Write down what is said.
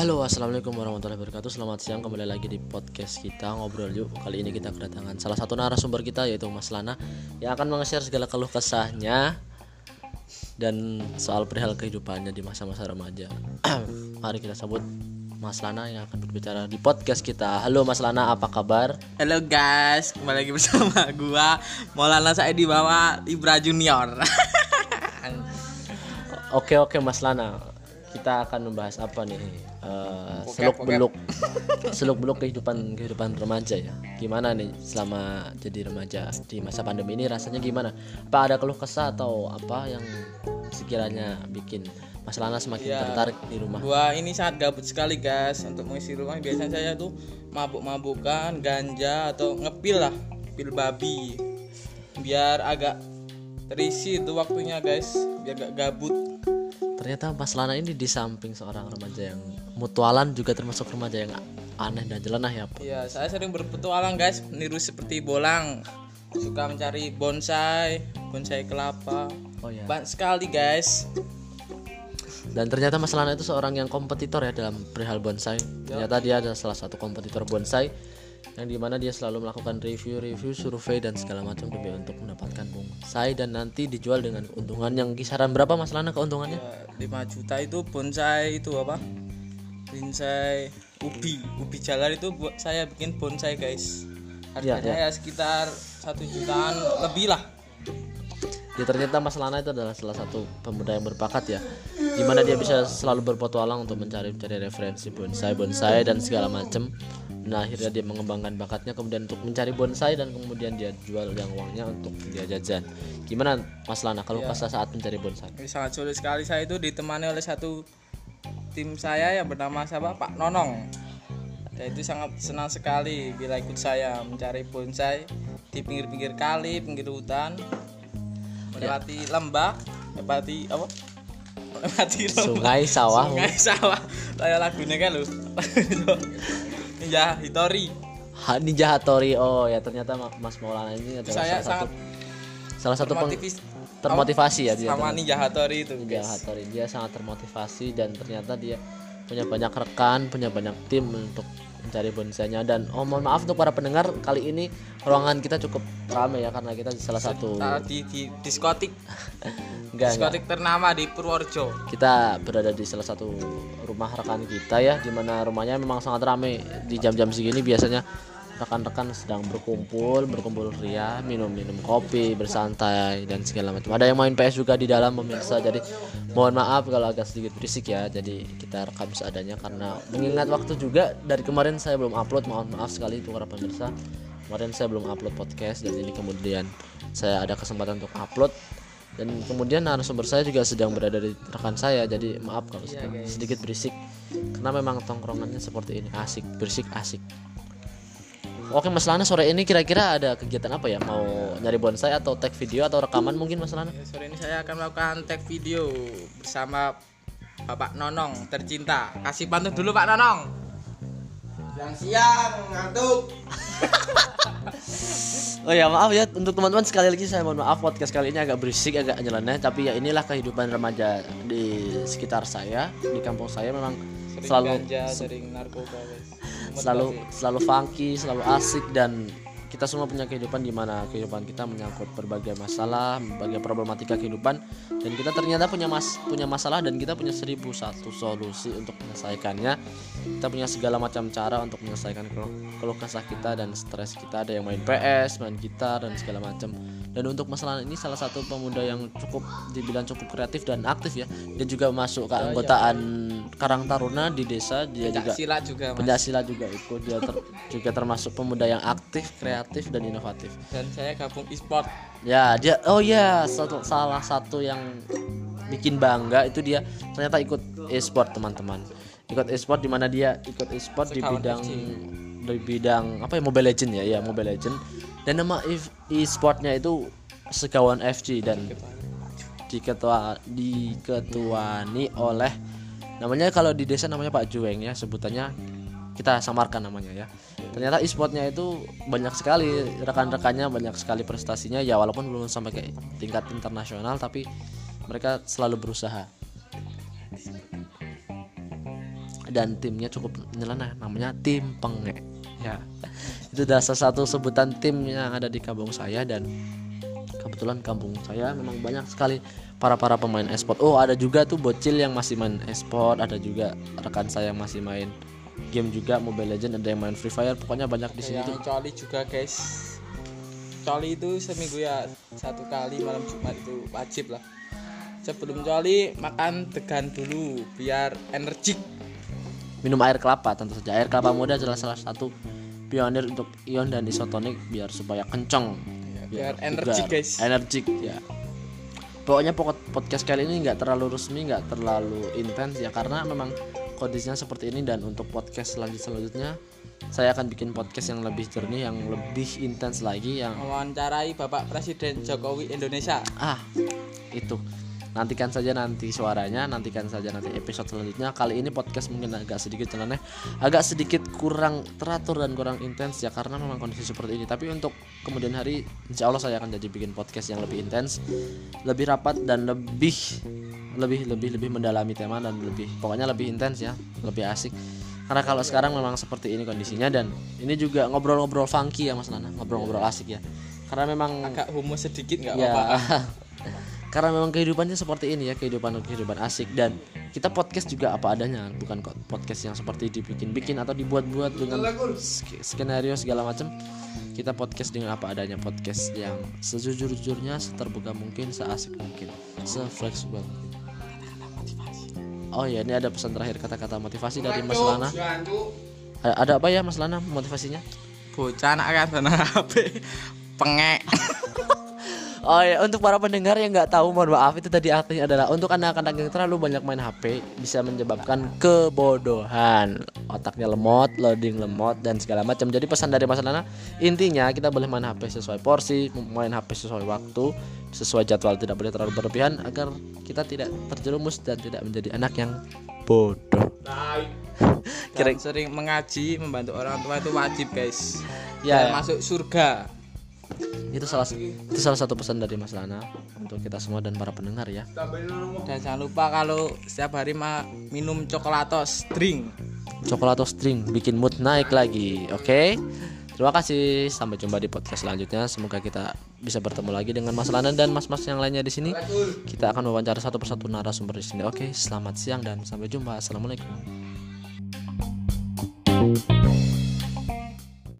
Halo assalamualaikum warahmatullahi wabarakatuh. Selamat siang kembali lagi di podcast kita Ngobrol yuk. Kali ini kita kedatangan salah satu narasumber kita Yaitu Mas Lana Yang akan meng-share segala keluh kesahnya Dan soal perihal kehidupannya di masa-masa remaja. Mari kita sambut Mas Lana yang akan berbicara di podcast kita. Halo Mas Lana apa kabar? Halo guys, kembali lagi bersama gua Maulana saya di bawah Ibra Junior. Oke oke Mas Lana kita akan membahas apa nih? Uh, seluk beluk seluk beluk kehidupan kehidupan remaja ya. Gimana nih selama jadi remaja di masa pandemi ini? Rasanya gimana? Apa ada keluh kesah atau apa yang sekiranya bikin Mas Lana semakin Ya, tertarik di rumah? gua ini sangat gabut sekali guys. Untuk mengisi rumah. Biasanya saya tuh mabuk-mabukan, ganja atau ngepil lah, pil babi. Biar agak terisi itu waktunya guys, biar gak gabut. Ternyata Mas Lana ini di samping seorang remaja yang mutualan juga termasuk remaja yang aneh dan jelenah ya Pak Ya, saya sering berpetualang guys, meniru seperti bolang. Suka mencari bonsai, bonsai kelapa. oh ya Banyak sekali guys. Dan ternyata Mas Lana itu seorang yang kompetitor ya dalam perihal bonsai. Ternyata dia adalah salah satu kompetitor bonsai yang di mana dia selalu melakukan review-review, survei dan segala macam demi untuk mendapatkan bonsai dan nanti dijual dengan keuntungan yang kisaran berapa Mas Lana keuntungannya? Ya, 5 juta itu bonsai itu apa? Bonsai ubi. Ubi jalar itu buat saya bikin bonsai guys. Ya, harganya ya, sekitar satu jutaan lebih lah. Ya ternyata Mas Lana itu adalah salah satu pemuda yang berbakat ya. Di mana dia bisa selalu berpetualang untuk mencari mencari referensi bonsai, bonsai dan segala macam Nah akhirnya dia mengembangkan bakatnya kemudian untuk mencari bonsai dan kemudian dia jual yang uangnya untuk dia jajan. Gimana Mas Lana? Kalau pas saat mencari bonsai? Ini sangat sulit sekali. Saya itu ditemani oleh satu tim saya yang bernama siapa? Pak Nonong. Ya itu sangat senang sekali bila ikut saya mencari bonsai di pinggir-pinggir kali pinggir hutan melewati lembah melewati apa? Melewati lembah. Sungai, sawah. Sungai sawah. Kayak lagunya kan lu. ya, Hitori. Ha, Ninja Hattori Oh ya ternyata Ma- Mas Maulana ini adalah Saya salah satu salah satu peng- termotivasi ya dia sama Ninja Hattori itu, Ninja guys. Hattori dia sangat termotivasi dan ternyata dia punya banyak rekan, punya banyak tim untuk mencari bonsainya. Dan oh mohon maaf untuk para pendengar kali ini ruangan kita cukup ramai ya karena kita di salah satu di, di diskotik. Enggak, enggak. diskotik ternama di Purworejo. kita berada di salah satu rumah rekan kita ya di mana rumahnya memang sangat ramai di jam-jam segini biasanya rekan-rekan sedang berkumpul berkumpul ria minum-minum kopi bersantai dan segala macam. Ada yang main PS juga di dalam pemirsa. Jadi mohon maaf kalau agak sedikit berisik ya. Jadi kita rekam seadanya karena mengingat waktu juga. Dari kemarin saya belum upload. Mohon maaf sekali itu para pemirsa. Kemarin saya belum upload podcast dan ini kemudian saya ada kesempatan untuk upload. Dan kemudian narasumber saya juga sedang berada di rekan saya. Jadi maaf kalau sedang sedikit berisik. Karena memang tongkrongannya seperti ini. Asik berisik asik Oke Mas Lana sore ini kira-kira ada kegiatan apa ya mau nyari bonsai atau tag video atau rekaman mungkin Mas Lana Ya, sore ini saya akan melakukan tag video bersama Bapak Nonong tercinta. Kasih pantun dulu Pak Nonong. Siang-siang ngantuk. Oh ya maaf ya untuk teman-teman sekali lagi saya mohon maaf podcast kali ini agak berisik agak nyeleneh tapi ya inilah kehidupan remaja di sekitar saya di kampung saya memang Sering selalu ganja, sering narkoba, guys. Selalu selalu funky, selalu asik dan kita semua punya kehidupan di mana kehidupan kita menyangkut berbagai masalah, berbagai problematika kehidupan dan kita ternyata punya mas punya masalah dan kita punya seribu satu solusi untuk menyelesaikannya. Kita punya segala macam cara untuk menyelesaikan keluh, kesah kita dan stres kita. Ada yang main PS, main gitar dan segala macam. Dan untuk masalah ini salah satu pemuda yang cukup dibilang cukup kreatif dan aktif ya. Dia juga masuk ke anggotaan Karang Taruna di desa. Dia juga Silat juga juga ikut dia ter- juga termasuk pemuda yang aktif, kreatif dan inovatif. Dan saya gabung e-sport. Ya, dia oh ya, satu, salah satu yang bikin bangga itu dia ternyata ikut e-sport teman-teman. Ikut e-sport di mana dia ikut e-sport di bidang FC. di bidang apa ya Mobile Legend ya, ya Mobile Legend. Dan nama e- e-sportnya itu Sekawan FC dan diketua diketuani oleh namanya kalau di desa namanya Pak Jueng ya sebutannya kita samarkan namanya ya. Ternyata e-sportnya itu banyak sekali rekan-rekannya banyak sekali prestasinya. Ya walaupun belum sampai ke tingkat internasional tapi mereka selalu berusaha. Dan timnya cukup nyeleneh namanya tim penge ya itu adalah salah satu sebutan tim yang ada di kampung saya dan kebetulan kampung saya memang banyak sekali para para pemain esport. Oh ada juga tuh bocil yang masih main esport ada juga rekan saya yang masih main game juga Mobile Legend ada yang main Free Fire pokoknya banyak di sini tuh. Coli juga guys. Coli itu seminggu ya satu kali malam jumat itu wajib lah. Sebelum coli makan degan dulu biar energik. Minum air kelapa tentu saja. Air kelapa muda adalah salah satu pionir untuk ion dan isotonik biar supaya kenceng. Biar energik, guys. energik ya. Pokoknya pokok podcast kali ini nggak terlalu resmi nggak terlalu intens ya karena memang kondisinya seperti ini dan untuk podcast selanjut selanjutnya saya akan bikin podcast yang lebih jernih yang lebih intens lagi yang mewawancarai Bapak Presiden Jokowi Indonesia. Ah itu nantikan saja nanti suaranya nantikan saja nanti episode selanjutnya. Kali ini podcast mungkin agak sedikit nyeleneh agak sedikit kurang teratur dan kurang intens ya karena memang kondisi seperti ini. Tapi untuk kemudian hari insya Allah saya akan jadi bikin podcast yang lebih intens lebih rapat dan lebih lebih lebih lebih mendalami tema dan lebih pokoknya lebih intens ya lebih asik. Karena kalau sekarang memang seperti ini kondisinya dan ini juga ngobrol-ngobrol funky ya Mas Nana. Ngobrol-ngobrol asik ya. Karena memang agak homo sedikit nggak ya. apa-apa karena memang kehidupannya seperti ini ya kehidupan kehidupan asik. Dan kita podcast juga apa adanya bukan kok podcast yang seperti dibikin-bikin atau dibuat-buat dengan sk- skenario segala macam kita podcast dengan apa adanya podcast yang sejujur-jujurnya seterbuka mungkin seasik mungkin sefleksibel mungkin oh ya ini ada pesan terakhir kata-kata motivasi dari Mas Lana. ada, ada apa ya Mas Lana motivasinya? Bocah anak kan HP pengek Oh ya, untuk para pendengar yang nggak tahu, mohon maaf itu tadi artinya adalah untuk anak-anak yang terlalu banyak main HP bisa menyebabkan kebodohan, otaknya lemot, loading lemot dan segala macam. Jadi pesan dari Mas Lana, intinya kita boleh main HP sesuai porsi, main HP sesuai waktu, sesuai jadwal, tidak boleh terlalu berlebihan agar kita tidak terjerumus dan tidak menjadi anak yang bodoh. kira sering mengaji membantu orang tua itu wajib guys Ya, ya. masuk surga Itu salah itu salah satu pesan dari Mas Lana untuk kita semua dan para pendengar ya. dan jangan lupa kalau setiap hari ma- minum coklatos drink Coklat atau string bikin mood naik lagi. Oke. Terima kasih. Sampai jumpa di podcast selanjutnya. Semoga kita bisa bertemu lagi dengan Mas Lana dan mas-mas yang lainnya di sini. Kita akan wawancara satu persatu narasumber di sini. Oke, selamat siang dan sampai jumpa. Assalamualaikum.